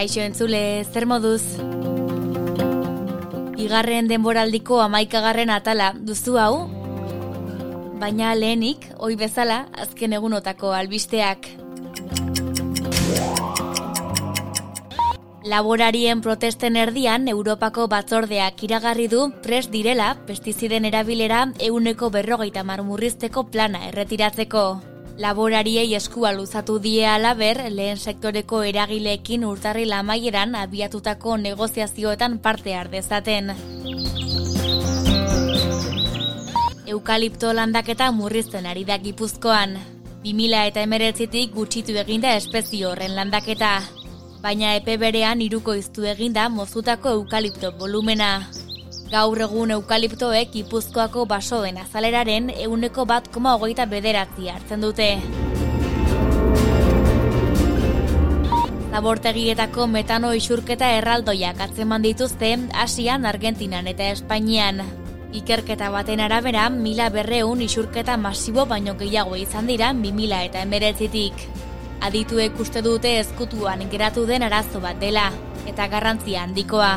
Kaixo entzule, zer moduz? Bigarren denboraldiko amaikagarren atala duzu hau? Baina lehenik, oi bezala, azken egunotako albisteak. Laborarien protesten erdian, Europako batzordeak iragarri du prest direla pestiziden erabilera euneko berrogeita marmurrizteko plana erretiratzeko. Laborariei eskua luzatu die alaber lehen sektoreko eragileekin urtarri lamaieran abiatutako negoziazioetan parte har dezaten. Eukalipto landaketa murrizten ari da Gipuzkoan. 2000 eta emeretzitik gutxitu eginda espezio horren landaketa. Baina epe berean iruko iztu eginda mozutako eukalipto volumena. Gaur egun eukaliptoek Gipuzkoako basoen azaleraren euneko bat koma hogeita bederatzi hartzen dute. Zabortegietako metano isurketa erraldoiak atzeman dituzte Asian, Argentinan eta Espainian. Ikerketa baten arabera, mila berreun isurketa masibo baino gehiago izan dira 2000 eta emberetzitik. Adituek uste dute ezkutuan geratu den arazo bat dela, eta garrantzia handikoa.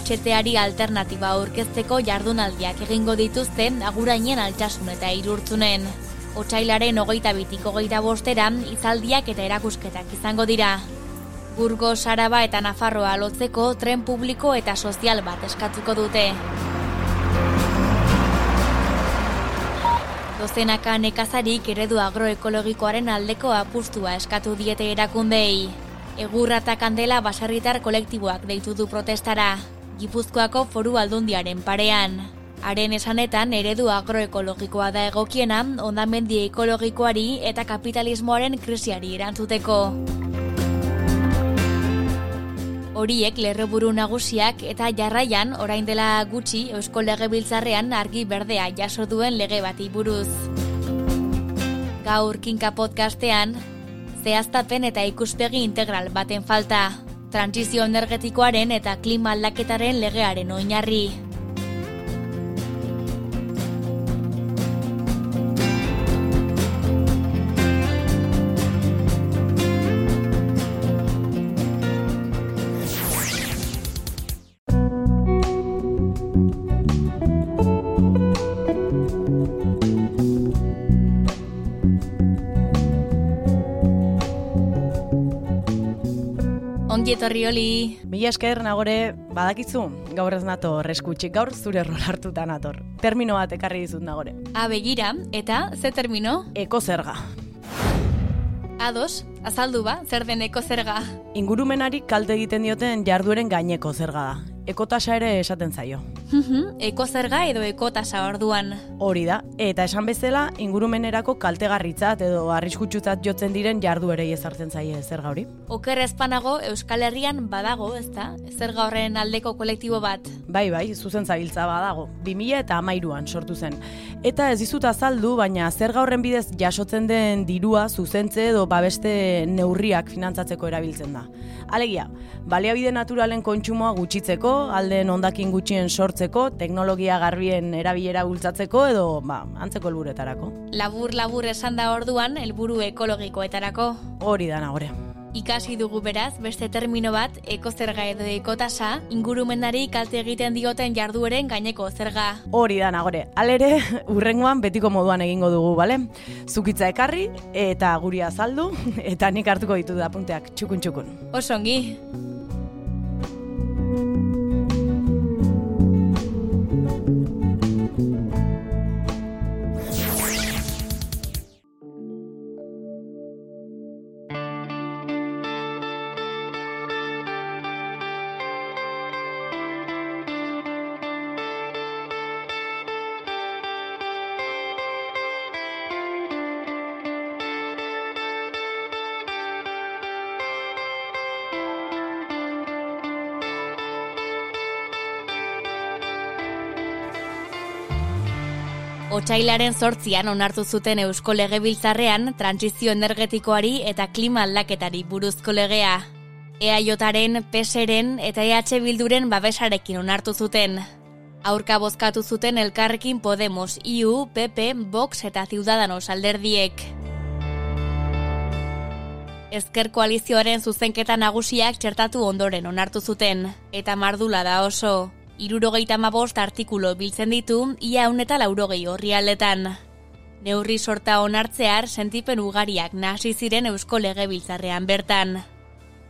HTari alternatiba aurkezteko jardunaldiak egingo dituzte agurainen altsasun eta irurtzunen. Otsailaren hogeita bitik hogeita bosteran izaldiak eta erakusketak izango dira. Burgo, Saraba eta Nafarroa lotzeko tren publiko eta sozial bat eskatuko dute. Dozenaka nekazarik eredu agroekologikoaren aldeko apustua eskatu diete erakundei. Egurra eta kandela baserritar kolektiboak deitu du protestara. Gipuzkoako foru aldundiaren parean. Haren esanetan eredu agroekologikoa da egokiena, ondamendi ekologikoari eta kapitalismoaren krisiari erantzuteko. Horiek lerroburu nagusiak eta jarraian orain dela gutxi Eusko Legebiltzarrean argi berdea jaso duen lege bati buruz. Gaur kinka podcastean, zehaztapen eta ikuspegi integral baten falta, transizio energetikoaren eta klima aldaketaren legearen oinarri. Etorri oli. Mila esker nagore badakizu, gaur ez nator eskutxik, gaur zure rol hartuta nator. Termino bat ekarri dizut nagore. A begira, eta ze termino? Ekozerga. Ados, azaldu ba, zer den ekozerga. Ingurumenari kalte egiten dioten jardueren gaineko zerga da. Ekotasa ere esaten zaio. Mhm, ekozerga edo ekotasa orduan. Hori da, eta esan bezala ingurumenerako kaltegarritzat edo arriskutsutzat jotzen diren jarduerei ezartzen zaie zerga hori. Oker ezpanago Euskal Herrian badago, ezta? Zerga horren aldeko kolektibo bat. Bai, bai, zuzen zabiltza badago. 2000 eta amairuan sortu zen. Eta ez dizut azaldu, baina zerga horren bidez jasotzen den dirua zuzentze edo babeste neurriak finantzatzeko erabiltzen da. Alegia, baliabide naturalen kontsumoa gutxitzeko, alden ondakin gutxien sortzeko, teknologia garbien erabilera bultzatzeko edo ba, antzeko helburuetarako. Labur-labur esan da orduan helburu ekologikoetarako. Hori da nagore. Ikasi dugu beraz, beste termino bat, ekozerga edo ekotasa, ingurumenari kalte egiten dioten jardueren gaineko zerga. Hori da nagore, alere, urrengoan betiko moduan egingo dugu, bale? Zukitza ekarri, eta guri azaldu, eta nik hartuko ditu da punteak, txukun txukun. Osongi. Osongi. Otsailaren sortzian onartu zuten Eusko Legebiltzarrean transizio energetikoari eta klima aldaketari buruzko legea. EAJaren, PSren eta EH Bilduren babesarekin onartu zuten. Aurka bozkatu zuten elkarrekin Podemos, IU, PP, Vox eta Ciudadanos alderdiek. Ezker koalizioaren zuzenketa nagusiak txertatu ondoren onartu zuten, eta mardula da oso. Irurogeita mabost artikulo biltzen ditu, ia eta laurogei horri aldetan. Neurri sorta onartzear sentipen ugariak nasi ziren eusko lege biltzarrean bertan.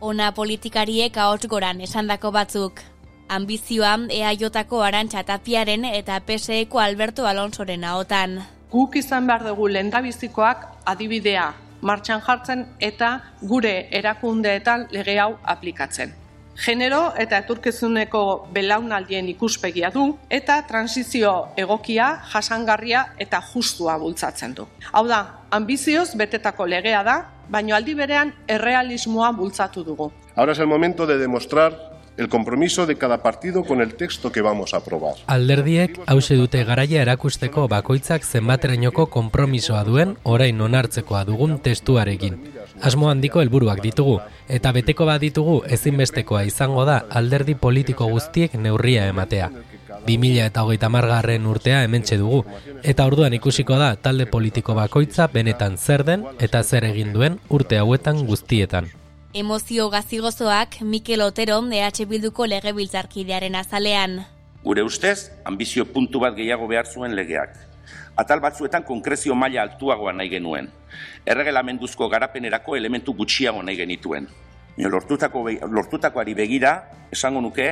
Ona politikariek ahots goran esandako batzuk. Ambizioa EAJko arantxa tapiaren eta PSEko Alberto Alonsoren ahotan. Guk izan behar dugu lendabizikoak adibidea martxan jartzen eta gure erakundeetan lege hau aplikatzen. Genero eta eturkezuneko belaunaldien ikuspegia du eta transizio egokia, jasangarria eta justua bultzatzen du. Hau da, ambizioz betetako legea da, baino aldi berean errealismoa bultzatu dugu. Ahora es el momento de demostrar el compromiso de cada partido con el texto que vamos a aprobar. Alderdiek hause dute garaia erakusteko bakoitzak zenbaterainoko konpromisoa duen orain onartzekoa dugun testuarekin. Asmo handiko helburuak ditugu eta beteko bat ditugu ezinbestekoa izango da alderdi politiko guztiek neurria ematea. 2000 eta hogeita margarren urtea hementxe dugu, eta orduan ikusiko da talde politiko bakoitza benetan zer den eta zer egin duen urte hauetan guztietan. Emozio gazigozoak Mikel Otero EH Bilduko legebiltzarkidearen azalean. Gure ustez, ambizio puntu bat gehiago behar zuen legeak. Atal batzuetan konkrezio maila altuagoa nahi genuen. Erregelamenduzko garapenerako elementu gutxiago nahi genituen. Lortutako, lortutakoari begira, esango nuke,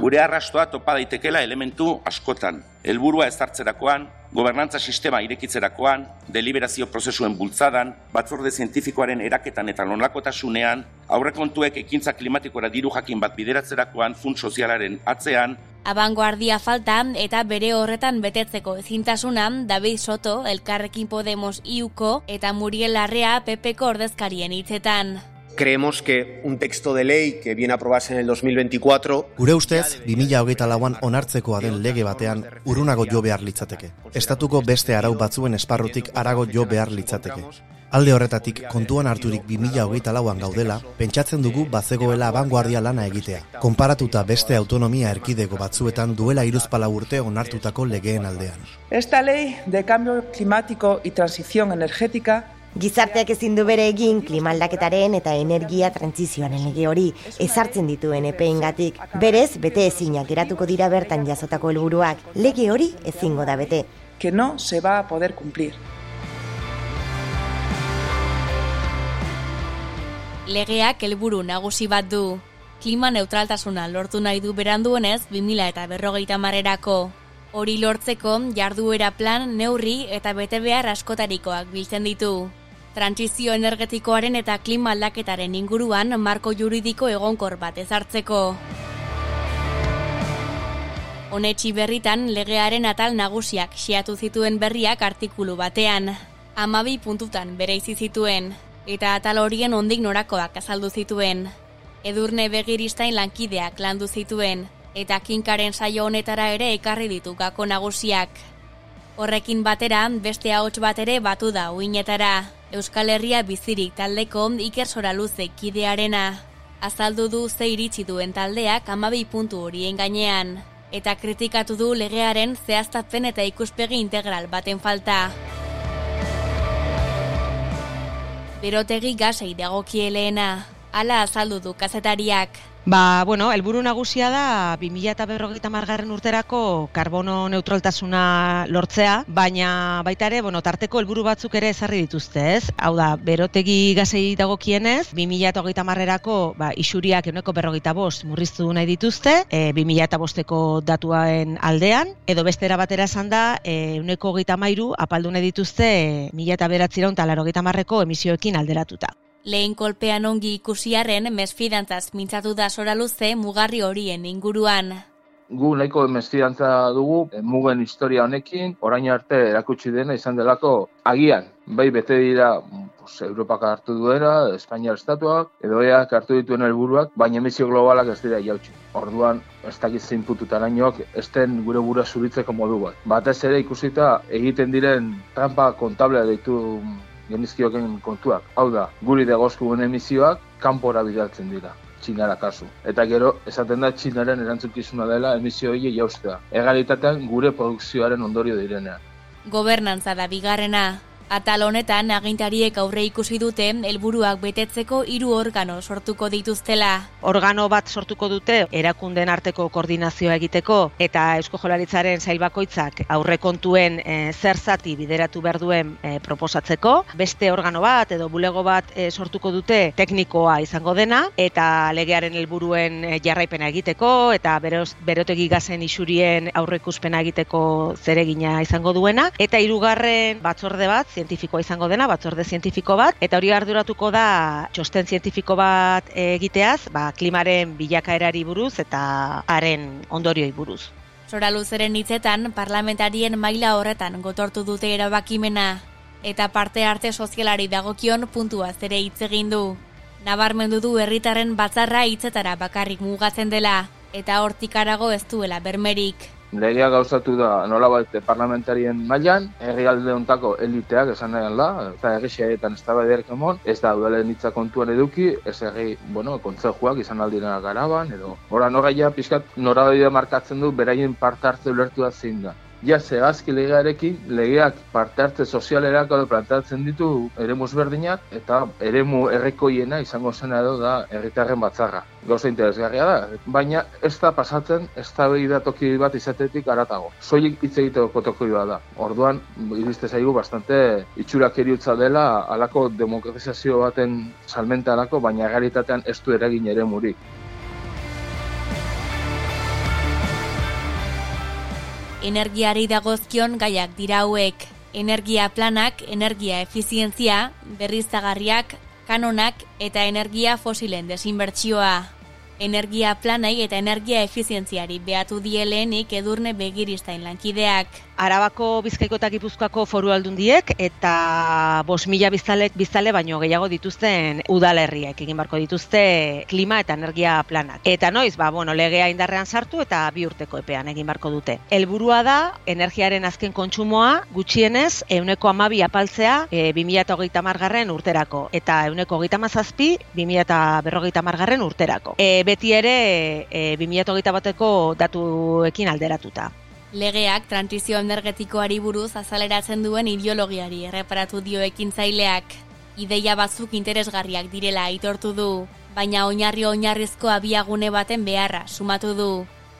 gure arrastoa topa daitekela elementu askotan. Helburua ezartzerakoan, gobernantza sistema irekitzerakoan, deliberazio prozesuen bultzadan, batzorde zientifikoaren eraketan eta lonlakotasunean, aurrekontuek ekintza klimatikora diru jakin bat bideratzerakoan fund sozialaren atzean, Abangoardia falta eta bere horretan betetzeko ezintasunan David Soto, Elkarrekin Podemos iuko eta Muriel Larrea PPko ordezkarien hitzetan. Creemos que un texto de ley que viene a aprobarse en el 2024 Gure ustez, 2008 lauan onartzekoa den lege batean urunago jo behar litzateke. Estatuko beste arau batzuen esparrutik arago jo behar litzateke. Alde horretatik, kontuan harturik 2008 lauan gaudela, pentsatzen dugu bazegoela abanguardia lana egitea. Konparatuta beste autonomia erkidego batzuetan duela iruzpala urte onartutako legeen aldean. Esta ley de cambio climático y transición energética Gizarteak ezin du bere egin klimaldaketaren eta energia trantzizioaren lege hori ezartzen dituen epeengatik. Berez, bete ezinak geratuko dira bertan jasotako helburuak. Lege hori ezingo da bete. Que no se va a poder cumplir. Legeak helburu nagusi bat du. Klima neutraltasuna lortu nahi du beranduenez 2000 eta berrogeita marrerako. Hori lortzeko jarduera plan, neurri eta bete behar askotarikoak biltzen ditu. Trantzizio energetikoaren eta klima aldaketaren inguruan marko juridiko egonkor bat ezartzeko. Honetxi berritan legearen atal nagusiak xiatu zituen berriak artikulu batean. Amabi puntutan bere izi zituen, eta atal horien ondik norakoak azaldu zituen. Edurne begiristain lankideak landu zituen, eta kinkaren saio honetara ere ekarri ditu gako nagusiak. Horrekin batera, beste ahots bat ere batu da uinetara. Euskal Herria bizirik taldeko Iker Soraluze kidearena. Azaldu du ze iritsi duen taldeak amabi puntu horien gainean. Eta kritikatu du legearen zehaztatzen eta ikuspegi integral baten falta. Berotegi gasei dagokieleena. Hala azaldu du kazetariak. Ba, bueno, helburu nagusia da 2050 margarren urterako karbono neutraltasuna lortzea, baina baita ere, bueno, tarteko helburu batzuk ere ezarri dituzte, ez? Hau da, berotegi gazei dagokienez, 2030 marrerako ba, isuriak euneko berrogeita bost murriztu nahi dituzte, e, 2000 bosteko datuaen aldean, edo beste batera esan da, e, euneko geita mairu apaldu nahi dituzte, e, 2000 beratzira untalarrogeita marreko emisioekin alderatuta. Lehen kolpean ongi ikusiarren mesfidantzaz mintzatu da sora luze mugarri horien inguruan. Gu nahiko mesfidantza dugu eh, mugen historia honekin, orain arte erakutsi dena izan delako agian, bai bete dira pues, Europak hartu duera, Espainiar estatuak, edo eak hartu dituen helburuak, baina emisio globalak ez dira jautsi. Orduan, ez dakit zein pututan ez den gure gura zuritzeko modu bat. Batez ere ikusita egiten diren trampa kontablea ditu genizkioken kontuak. Hau da, guri degozku emisioak kanpora bidaltzen dira. Txinara kasu. Eta gero, esaten da Txinaren erantzukizuna dela emisio hori jaustea. Egalitatean gure produkzioaren ondorio direnean. Gobernantza da bigarrena, Atal honetan agintariek aurre ikusi dute helburuak betetzeko hiru organo sortuko dituztela. Organo bat sortuko dute erakunden arteko koordinazioa egiteko eta Eusko Jolaritzaren sailbakoitzak aurre kontuen e, zer zati bideratu behar duen e, proposatzeko. Beste organo bat edo bulego bat e, sortuko dute teknikoa izango dena eta legearen helburuen jarraipena egiteko eta beroz, berotegi gazen isurien aurre ikuspena egiteko zeregina izango duena. Eta hirugarren batzorde bat, zientifikoa izango dena, batzorde zientifiko bat, eta hori arduratuko da txosten zientifiko bat egiteaz, ba, klimaren bilakaerari buruz eta haren ondorioi buruz. Sora luzeren hitzetan, parlamentarien maila horretan gotortu dute erabakimena, eta parte arte sozialari dagokion puntua zere hitz egin du. Nabarmendu du herritarren batzarra hitzetara bakarrik mugatzen dela, eta hortik arago ez duela bermerik legea gauzatu da nolabait parlamentarien mailan, herrialde hontako eliteak esan nahi da, eta egixiaetan ez da emon, ez da udalen hitza kontuan eduki, ez herri, bueno, kontzejuak izan aldira garaban, edo, ora noraia pixkat norabidea markatzen du beraien parte hartze ulertu da zein da ja zehazki legearekin, legeak parte hartze sozialerak edo plantatzen ditu eremu berdinak eta eremu errekoiena izango zena edo da herritarren batzarra. Gauza interesgarria da, baina ez da pasatzen, ez da toki bat izatetik aratago. Soilik hitz egiteko kotoko da. Orduan, iriste zaigu bastante itxurak eriutza dela alako demokratizazio baten salmenta alako, baina realitatean ez du eragin ere energiari dagozkion gaiak dira hauek. Energia planak, energia efizientzia, berriztagarriak, kanonak eta energia fosilen desinbertsioa energia planai eta energia efizientziari behatu dielenik edurne begiristain lankideak. Arabako Bizkaiko eta Gipuzkoako foru aldundiek eta bos mila biztalek biztale baino gehiago dituzten udalerriek egin barko dituzte klima eta energia planak. Eta noiz, ba, bueno, legea indarrean sartu eta bi urteko epean egin barko dute. Helburua da, energiaren azken kontsumoa gutxienez euneko amabi apaltzea e, 2008 margarren urterako eta euneko hogeita mazazpi 2008 margarren urterako. E, beti ere e, 2008 bateko datuekin alderatuta. Legeak transizio energetikoari buruz azaleratzen duen ideologiari erreparatu dio ekintzaileak. Ideia batzuk interesgarriak direla aitortu du, baina oinarri oinarrizko abiagune baten beharra sumatu du.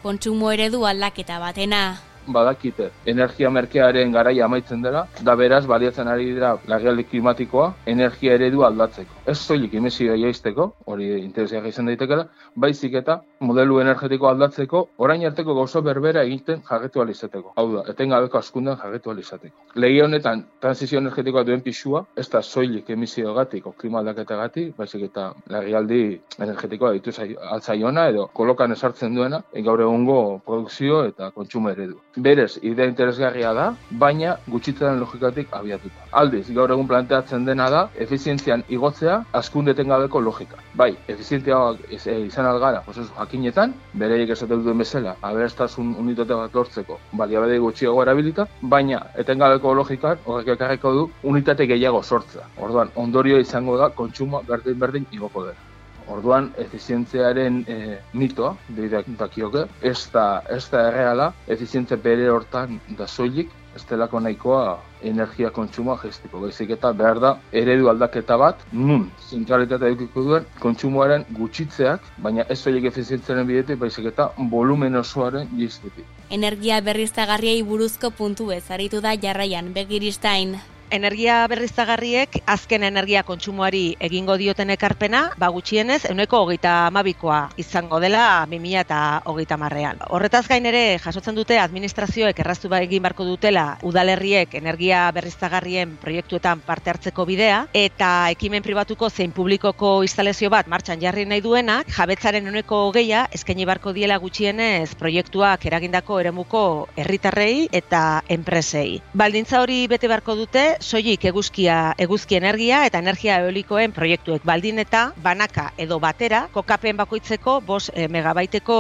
Kontsumo eredu aldaketa batena badakite energia merkearen garaia amaitzen dela, da beraz baliatzen ari dira lagialdi klimatikoa energia eredu aldatzeko. Ez soilik emisio jaisteko, hori interesgarri izan daitekela, baizik eta modelu energetiko aldatzeko orain arteko gauzo berbera egiten jarretu izateko. Hau da, etengabeko askunden jarretu izateko. Legi honetan transizio energetikoa duen pisua, ez da soilik emisio gatik o klima aldaketa gatik, baizik eta lagialdi energetikoa ditu altzaiona edo kolokan esartzen duena, gaur egungo produkzio eta kontsumo eredu berez idea interesgarria da, baina gutxitzen logikatik abiatuta. Aldiz, gaur egun planteatzen dena da, efizientzian igotzea, askundeten gabeko logika. Bai, efizientzia eh, izan algara, prozesu jakinetan, bereik esaten duen bezala, aberestasun unitate bat lortzeko, baliabede gutxiago erabilita, baina etengabeko logikan horrek ekarriko du unitate gehiago sortzea. Orduan, ondorio izango da, kontsumo berdin-berdin igoko dela. Orduan, efizientziaren e, mitoa, deidak dakioke, ez da, ez da erreala, efizientzia bere hortan da soilik, ez delako nahikoa energia kontsumoa gestiko. Baizik eta behar da, eredu aldaketa bat, nun, zentralitatea edukiko duen, kontsumoaren gutxitzeak, baina ez soilik efizientziaren bidetik, baizik eta volumen osoaren jiztetik. Energia berriztagarriei buruzko puntu ez, aritu da jarraian, begiristain energia berriztagarriek azken energia kontsumoari egingo dioten ekarpena, ba gutxienez, euneko hogeita amabikoa izango dela 2000 eta hogeita marrean. Horretaz gain ere, jasotzen dute administrazioek erraztu ba egin barko dutela udalerriek energia berriztagarrien proiektuetan parte hartzeko bidea, eta ekimen pribatuko zein publikoko instalazio bat martxan jarri nahi duenak, jabetzaren euneko hogeia eskaini barko diela gutxienez proiektuak eragindako eremuko herritarrei eta enpresei. Baldintza hori bete barko dute, soilik eguzkia, eguzki energia eta energia eolikoen proiektuek baldin eta banaka edo batera kokapen bakoitzeko bos e, megabaiteko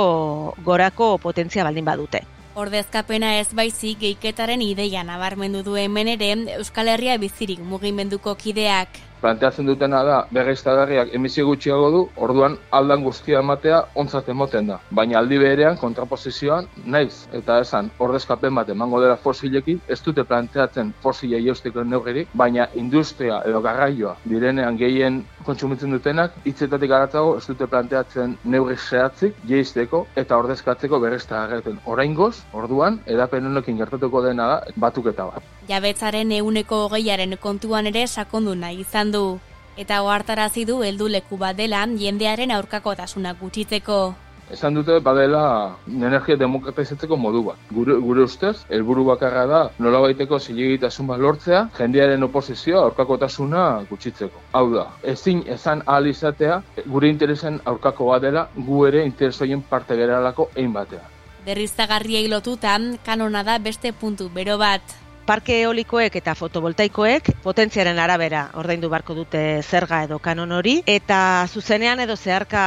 gorako potentzia baldin badute. Ordezkapena ez baizik geiketaren ideia nabarmendu du hemen ere Euskal Herria bizirik mugimenduko kideak. Planteatzen dutena da, berriztagarriak emisio gutxiago du, orduan aldan guztia ematea ontzat emoten da. Baina aldi berean, kontraposizioan, naiz, eta esan, ordezkapen bat emango dela fosilekin, ez dute planteatzen fosile jausteko neugeri, baina industria edo garraioa direnean gehien kontsumitzen dutenak, hitzetatik aratzago ez dute planteatzen neugri zehatzik, jeizteko eta ordezkatzeko berriztagarriaten. Oraingoz, orduan, edapen honekin gertatuko dena da, batuketa bat. Jabetzaren euneko hogeiaren kontuan ere sakondu nahi izan du. Eta ohartarazi du heldu leku bat dela jendearen aurkakotasuna gutxitzeko. Esan dute badela energia demokratizatzeko modu bat. Gure, gure ustez, helburu bakarra da nola baiteko zilegitasun bat lortzea, jendearen oposizioa aurkakotasuna gutxitzeko. Hau da, ezin esan ahal izatea gure interesen aurkako bat dela gu ere interesoien parte geralako egin batea. Berriztagarriei lotutan, kanona da beste puntu bero bat. Parke eolikoek eta fotovoltaikoek potentziaren arabera ordaindu barko dute zerga edo kanon hori. Eta zuzenean edo zeharka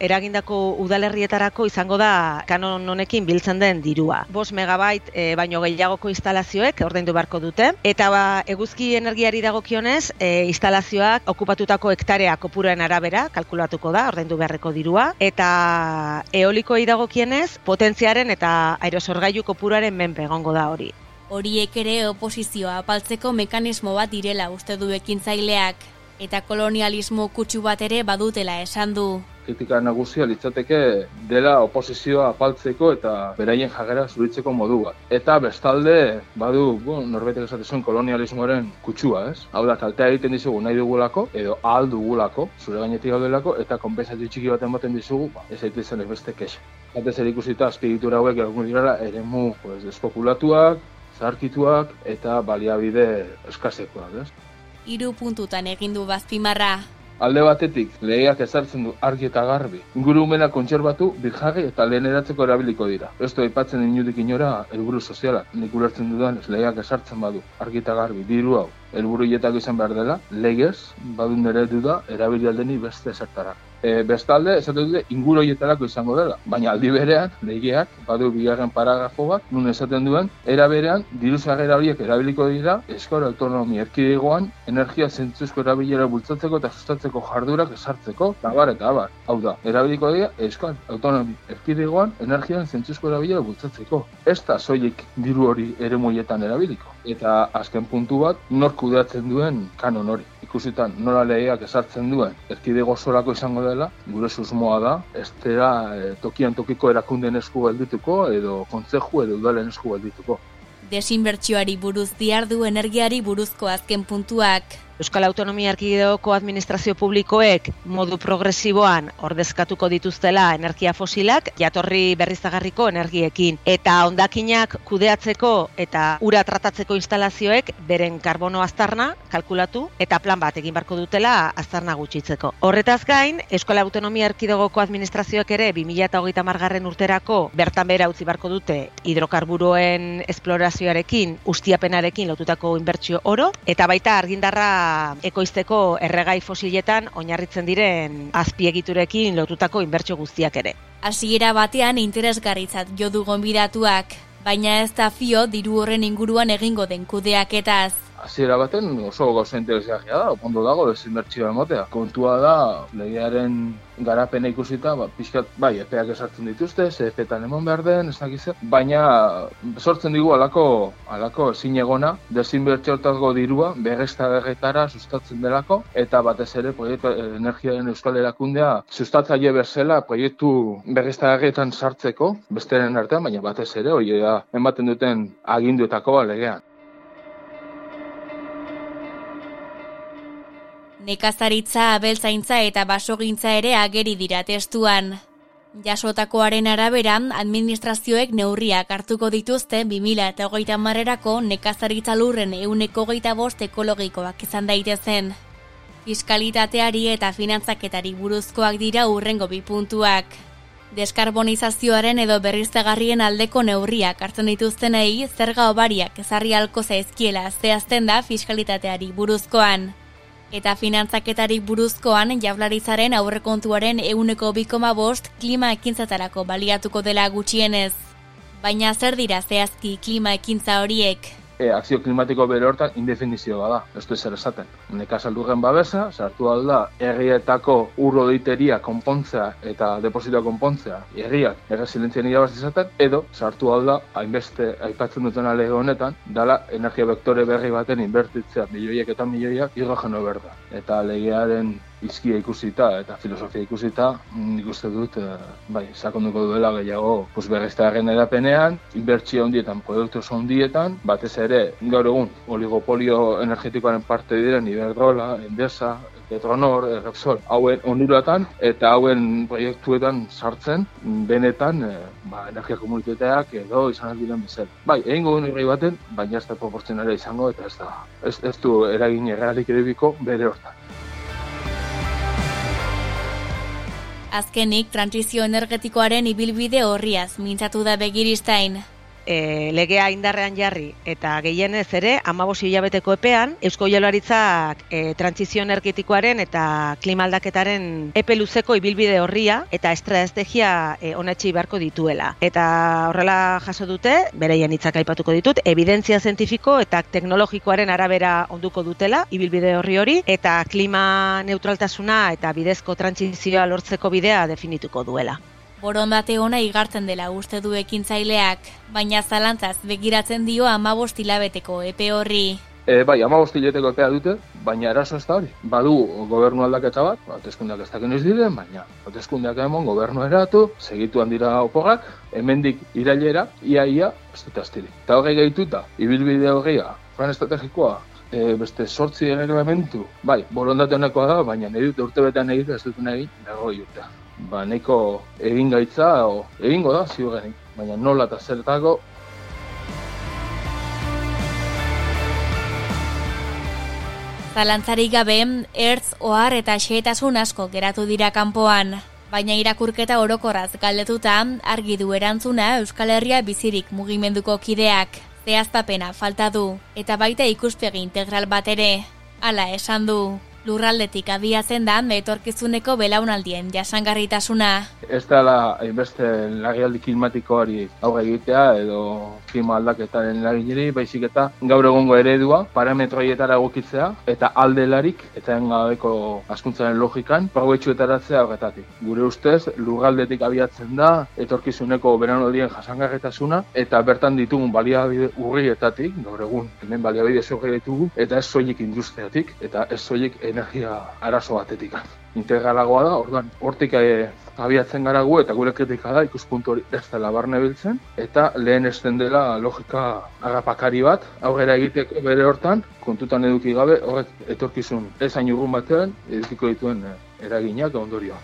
eragindako udalerrietarako izango da kanon honekin biltzen den dirua. 5 megabait e, baino gehiagoko instalazioek ordaindu barko dute. Eta ba, eguzki energiari dagokionez e, instalazioak okupatutako hektarea kopuruen arabera kalkulatuko da ordaindu beharreko dirua. Eta eolikoei dagokienez potentziaren eta aerosorgailu kopuruaren menpe egongo da hori horiek ere oposizioa apaltzeko mekanismo bat direla uste du ekintzaileak eta kolonialismo kutsu bat ere badutela esan du. Kritika nagusia litzateke dela oposizioa apaltzeko eta beraien jagera zuritzeko modu bat. Eta bestalde, badu, bueno, norbetek esate zuen kolonialismoaren kutsua, ez? Hau da, kaltea egiten dizugu nahi dugulako, edo ahal dugulako, zure gainetik gaudelako, eta konpensatu txiki bat ematen dizugu, ba, ez ez beste kexa. Eta zer ikusita, azpigitura hauek egun direla, ere mu, pues, despopulatuak, zarkituak eta baliabide eskasekoak, ez? Hiru puntutan egin du bazpimarra. Alde batetik, legeak ezartzen du argi eta garbi. Ingurumena kontserbatu, birjagi eta lehen eratzeko erabiliko dira. Ez du aipatzen inudik inora helburu soziala. Nik ulertzen dudan ez legeak ezartzen badu, argi eta garbi, diru hau. Helburu izan behar dela, legez, badun ere du da, erabili aldeni beste ezertara e, bestalde, esaten dute, inguroietarako izango dela. Baina aldi berean, legeak, badu bigarren paragrafo bat, nun esaten duen, era berean, diru horiek erabiliko dira, eskora autonomi erkidegoan, energia zentzuzko erabilera bultzatzeko eta sustatzeko jardurak esartzeko, tabar eta abar. Hau da, erabiliko dira, eskora autonomi erkidegoan, energia zentzuzko erabilera bultzatzeko. Ez da soilik diru hori ere moietan erabiliko. Eta azken puntu bat, nor kudeatzen duen kanon hori. Ikusitan, nola legeak esartzen duen, erkidego zorako izango dela, gure susmoa da, ez dira e, tokian tokiko erakunden esku geldituko edo kontzeju edo udalen esku geldituko. Desinbertsioari buruz diardu energiari buruzko azken puntuak. Euskal Autonomia Erkidegoko Administrazio Publikoek modu progresiboan ordezkatuko dituztela energia fosilak, jatorri berriztagarriko energiekin. Eta ondakinak kudeatzeko eta ura tratatzeko instalazioek beren karbono aztarna kalkulatu eta plan bat egin barko dutela aztarna gutxitzeko. Horretaz gain, Euskal Autonomia Erkidegoko Administrazioak ere 2008 margarren urterako bertan bera utzi barko dute hidrokarburoen esplorazioarekin, ustiapenarekin lotutako inbertsio oro, eta baita argindarra ekoizteko erregai fosiletan oinarritzen diren azpiegiturekin lotutako inbertsio guztiak ere. Hasiera batean interesgarritzat jo du gonbidatuak, baina ez da fio diru horren inguruan egingo den kudeaketaz hasiera baten oso gauza interesgarria da, ondo dago desinbertsioa emotea. Kontua da, legearen garapena ikusita, ba, pixkat, bai, epeak esartzen dituzte, ze epetan emon behar den, ez nakize, baina sortzen digu alako, alako ezin egona, desinbertsioetako dirua, berrezta berretara sustatzen delako, eta batez ere, proiektu energiaren euskal erakundea, sustatzaile bezala, proiektu berrezta sartzeko, besteren artean, baina batez ere, hori da, ematen duten aginduetako legean. Nekazaritza, abeltzaintza eta basogintza ere ageri dira testuan. Jasotakoaren araberan, administrazioek neurriak hartuko dituzte 2000 eta hogeita marrerako nekazaritza lurren euneko geita bost ekologikoak izan daitezen. Fiskalitateari eta finantzaketari buruzkoak dira urrengo bi puntuak. Deskarbonizazioaren edo berriztegarrien aldeko neurriak hartzen dituztenei zerga obariak ezarri halko zaizkiela zehazten da fiskalitateari buruzkoan. Eta finantzaketari buruzkoan jaularitzaren aurrekontuaren euneko bikoma bost klima ekintzatarako baliatuko dela gutxienez. Baina zer dira zehazki klima ekintza horiek? E, akzio klimatiko bere hortan indefinizio bada, ez du zer esaten. Nekazaldurren babesa, sartu alda, errietako urro deiteria konpontzea eta depositoa konpontzea, erriak erresilientzien irabaz izaten, edo sartu alda, hainbeste aipatzen duten alege honetan, dala energia vektore berri baten inbertitzea milioiek eta milioiak hidrogeno berda. Eta legearen izkia ikusita eta filosofia ikusita, nik uste dut, e, bai, sakonduko duela gehiago, pues berreztearen edapenean, inbertsio handietan, produktu handietan, batez ere, gaur egun, oligopolio energetikoaren parte diren, Iberdrola, Endesa, Petronor, Repsol, hauen onuratan eta hauen proiektuetan sartzen, benetan, e, ba, energia komunitateak edo izan diren bezala. Bai, egin gogun baten, baina ez da proportzionara izango eta ez da, ez, ez du eragin errealik edebiko bere hortan. Azkenik, transizio energetikoaren ibilbide horriaz mintzatu da begiristain e, legea indarrean jarri eta gehienez ere amabosi hilabeteko epean Eusko Jaurlaritzak e, trantzizio energetikoaren eta klimaldaketaren epe luzeko ibilbide horria eta estrategia e, onetxi beharko dituela. Eta horrela jaso dute, bereien hitzak aipatuko ditut, evidentzia zientifiko eta teknologikoaren arabera onduko dutela ibilbide horri hori eta klima neutraltasuna eta bidezko trantzizioa lortzeko bidea definituko duela borondate ona igartzen dela uste du ekintzaileak, baina zalantzaz begiratzen dio amabost hilabeteko epe horri. E, bai, amabost hilabeteko epea dute, baina eraso ez da hori. Badu gobernu aldaketa bat, hauteskundeak ez dakin ez diren, baina hauteskundeak emon gobernu eratu, segituan dira opogak, hemendik irailera, ia ia, ez dut astiri. Eta hori gehituta, ibilbide horria, plan estrategikoa, e, beste sortzi elementu, bai, borondate honekoa da, baina dute urte betean egite ez dut nahi, nago urtea ba, neko egin gaitza, o, egingo da, ziurrenik, baina nola eta zertako. Zalantzarik gabe, ertz, ohar eta xeetasun asko geratu dira kanpoan. Baina irakurketa orokorraz galdetuta, argi du erantzuna Euskal Herria bizirik mugimenduko kideak. Zehaztapena falta du, eta baita ikuspegi integral bat ere. Hala esan du lurraldetik abiatzen da metorkizuneko belaunaldien jasangarritasuna. Ez da la, beste lagialdi klimatikoari aurre egitea edo klima aldaketaren lagineri, baizik eta gaur egongo eredua parametroietara egokitzea eta aldelarik eta engabeko askuntzaren logikan progetxuetaratzea horretatik. Gure ustez, lurraldetik abiatzen da etorkizuneko belaunaldien jasangarritasuna eta bertan ditugun baliabide urrietatik, gaur egun hemen baliabide zorri ditugu, eta ez soilik industriatik, eta ez soilik energia arazo batetik. Integralagoa da, orduan, hortik e, abiatzen gara gu eta gure kritika da ikuspuntu hori ez dela barne biltzen eta lehen esten dela logika agapakari bat aurrera egiteko bere hortan kontutan eduki gabe horrek etorkizun ez hain urrun batean edukiko dituen e, eraginak ondorioa.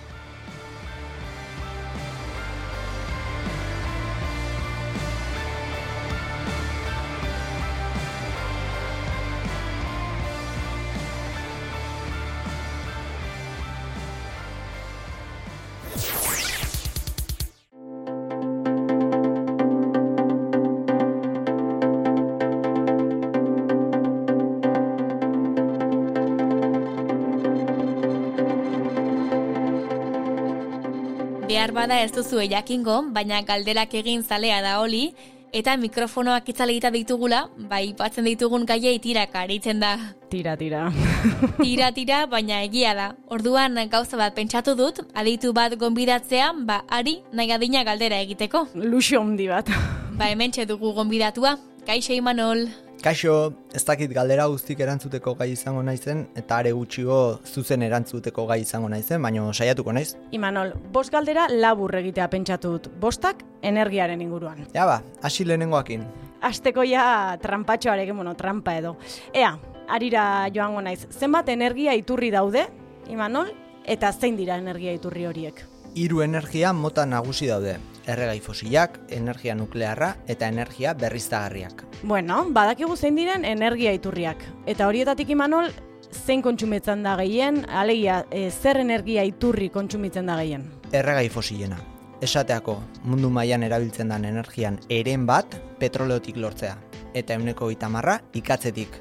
Behar bada ez duzu jakingo, baina galderak egin zalea da oli, eta mikrofonoak itzaleita ditugula, bai batzen ditugun gaiei tiraka aritzen da. Tira, tira. tira, tira, baina egia da. Orduan gauza bat pentsatu dut, aditu bat gonbidatzea, ba, ari nahi adina galdera egiteko. Luxo handi bat. ba, hemen dugu gonbidatua. Kaixo Imanol. Kaixo, ez dakit galdera guztik erantzuteko gai izango naizen, eta are gutxigo zuzen erantzuteko gai izango naizen, baina saiatuko naiz. Imanol, bost galdera labur egitea pentsatu dut, bostak energiaren inguruan. Ja ba, hasi lehenengoakin. Azteko ja trampatxoarek, bueno, trampa edo. Ea, arira joango naiz, zenbat energia iturri daude, Imanol, eta zein dira energia iturri horiek? Hiru energia mota nagusi daude, erregai fosilak, energia nuklearra eta energia berriztagarriak. Bueno, badakigu zein diren energia iturriak. Eta horietatik imanol, zein kontsumitzen da gehien, alegia, e, zer energia iturri kontsumitzen da gehien? Erregai fosilena. esateako mundu mailan erabiltzen den energian eren bat petroleotik lortzea. Eta euneko itamarra ikatzetik.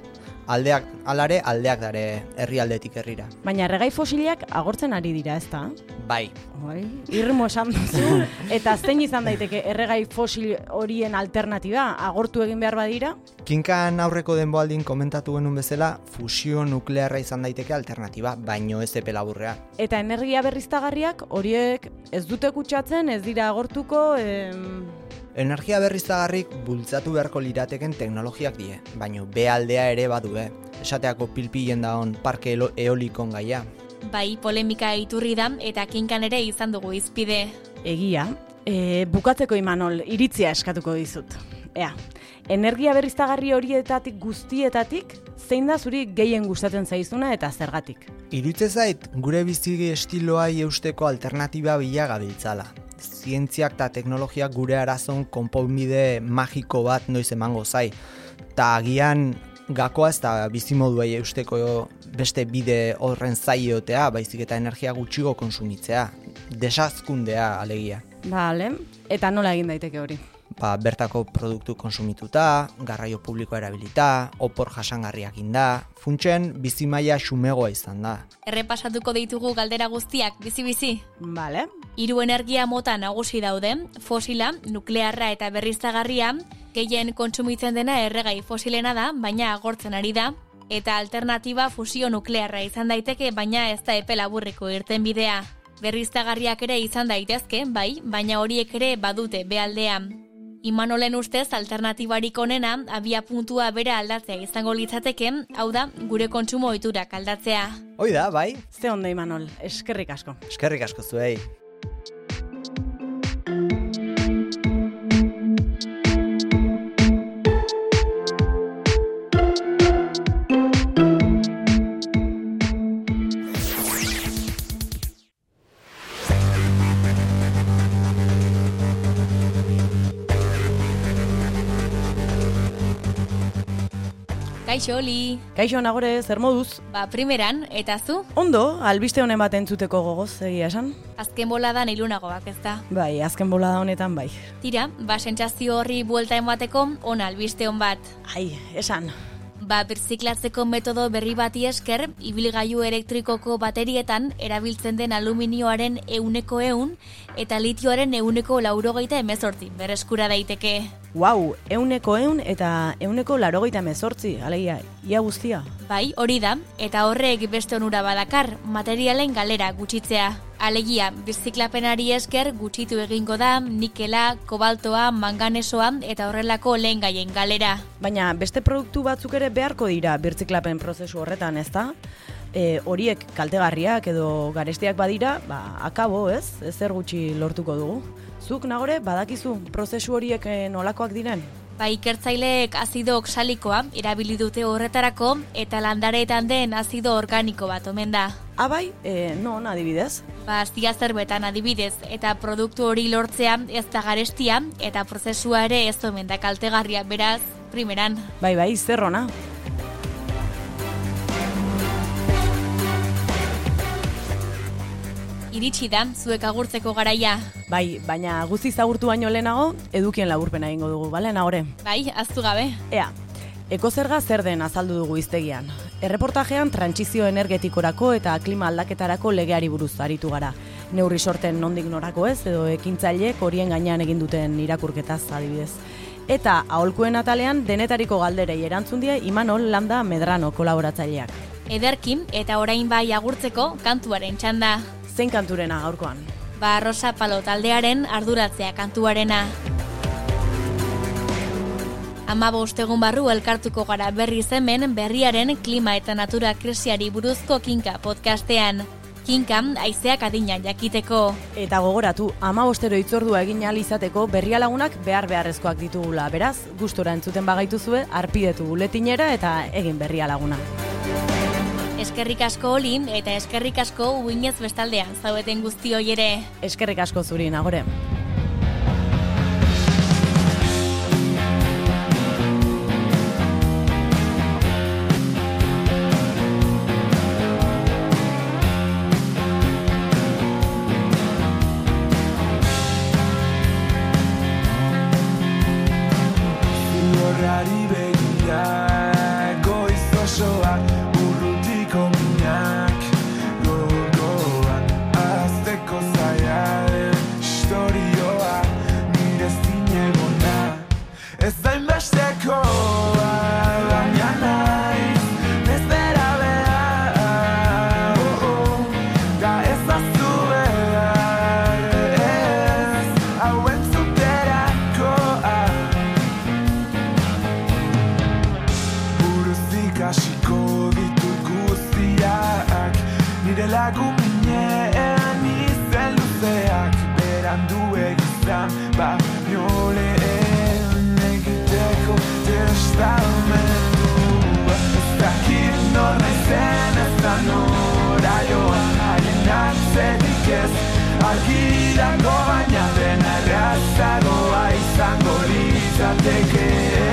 Aldeak, alare aldeak dare herrialdetik herrira. Baina erregai fosilak agortzen ari dira, ez da? Bai. Bai, irmo esan duzu. Eta zein izan daiteke erregai fosil horien alternatiba agortu egin behar badira? Kinkan aurreko denboaldin komentatu genuen bezala, fusio nuklearra izan daiteke alternatiba, baino ez epe laburrea. Eta energia berriztagarriak horiek ez dute kutsatzen, ez dira agortuko, em... Energia berriztagarrik bultzatu beharko lirateken teknologiak die, baino bealdea ere badue. Esateako pilpilen daon parke eolikon gaia. Bai, polemika iturri da eta kinkan ere izan dugu izpide. Egia, e, bukatzeko imanol, iritzia eskatuko dizut. Ea, energia berriztagarri horietatik guztietatik, zein da zuri gehien gustatzen zaizuna eta zergatik? Irutze zait, gure bizi estiloai eusteko alternatiba bila gabiltzala. Zientziak eta teknologiak gure arazon konponbide magiko bat noiz emango zai. Ta agian gakoa ez da bizimoduei eusteko beste bide horren zaiotea, baizik eta energia gutxigo konsumitzea. Desazkundea alegia. Bale, eta nola egin daiteke hori? Ba, bertako produktu konsumituta, garraio publikoa erabilita, opor jasangarriak inda, funtsen bizimaia xumegoa izan da. Errepasatuko ditugu galdera guztiak bizi-bizi. Bale. Hiru energia mota nagusi daude, fosila, nuklearra eta berriztagarria, gehien kontsumitzen dena erregai fosilena da, baina agortzen ari da, eta alternatiba fusio nuklearra izan daiteke, baina ez da epe laburriko irten bidea. Berriztagarriak ere izan daitezke, bai, baina horiek ere badute bealdea. Imanolen ustez alternatibarik onena abia puntua bera aldatzea izango litzateke, hau da gure kontsumo ohiturak aldatzea. Hoi da, bai? Ze ondo Imanol, eskerrik asko. Eskerrik asko zuei. Kaixo, Oli. Kaixo nagore, zer moduz? Ba, primeran, eta zu? Ondo, albiste honen bat entzuteko gogoz, egia esan? Azken boladan ilunagoak ez da. Bai, azken bolada honetan bai. Tira, ba, sentsazio horri buelta emateko, on albiste hon bat. Ai, esan. Ba, birziklatzeko metodo berri bati esker, ibilgailu elektrikoko baterietan erabiltzen den aluminioaren euneko eun eta litioaren euneko laurogeita emezortzi, bereskura daiteke. Wow, euneko eun eta euneko larogeita mezortzi, alegia, ia guztia. Bai, hori da, eta horrek beste onura badakar, materialen galera gutxitzea. Alegia, birziklapenari esker gutxitu egingo da nikela, kobaltoa, manganesoa eta horrelako lehen gaien galera. Baina beste produktu batzuk ere beharko dira birtziklapen prozesu horretan, ez da? E, horiek kaltegarriak edo garestiak badira, ba, akabo, ez? Ezer gutxi lortuko dugu. Zuk nagore, badakizu prozesu horiek e, nolakoak diren? Ba, ikertzaileek azido oksalikoa erabili dute horretarako eta landareetan den azido organiko bat omen da. Abai, e, non adibidez? Ba, aztia zerbetan adibidez eta produktu hori lortzea ez da garestia eta prozesua ere ez omen da kaltegarria beraz, primeran. Bai, bai, zer Iritsi da, zuek agurtzeko garaia. Bai, baina guzti zagurtu baino lehenago, edukien laburpena egingo dugu, bale, nagore? Bai, aztu gabe. Ea, ekozerga zer den azaldu dugu iztegian. Erreportajean trantsizio energetikorako eta klima aldaketarako legeari buruz aritu gara. Neurri sorten nondik norako ez, edo ekintzailek horien gainean egin duten irakurketaz adibidez. Eta aholkuen atalean denetariko galderei erantzun die Imanol Landa Medrano kolaboratzaileak. Ederkin eta orain bai agurtzeko kantuaren txanda. Zein kanturena gaurkoan? Ba, Rosa Palo taldearen arduratzea kantuarena. Ama bostegun barru elkartuko gara berri hemen berriaren klima eta natura krisiari buruzko kinka podcastean. Kinka, aizeak adina jakiteko. Eta gogoratu, ama bostero itzordua egin ahal izateko berria lagunak behar beharrezkoak ditugula. Beraz, gustora entzuten bagaituzue, arpidetu buletinera eta egin berria laguna. Eskerrik asko olin eta eskerrik asko uinez bestaldean, zaueten guzti hoi ere. Eskerrik asko zuri nagore. Gracias. Litzateke badakit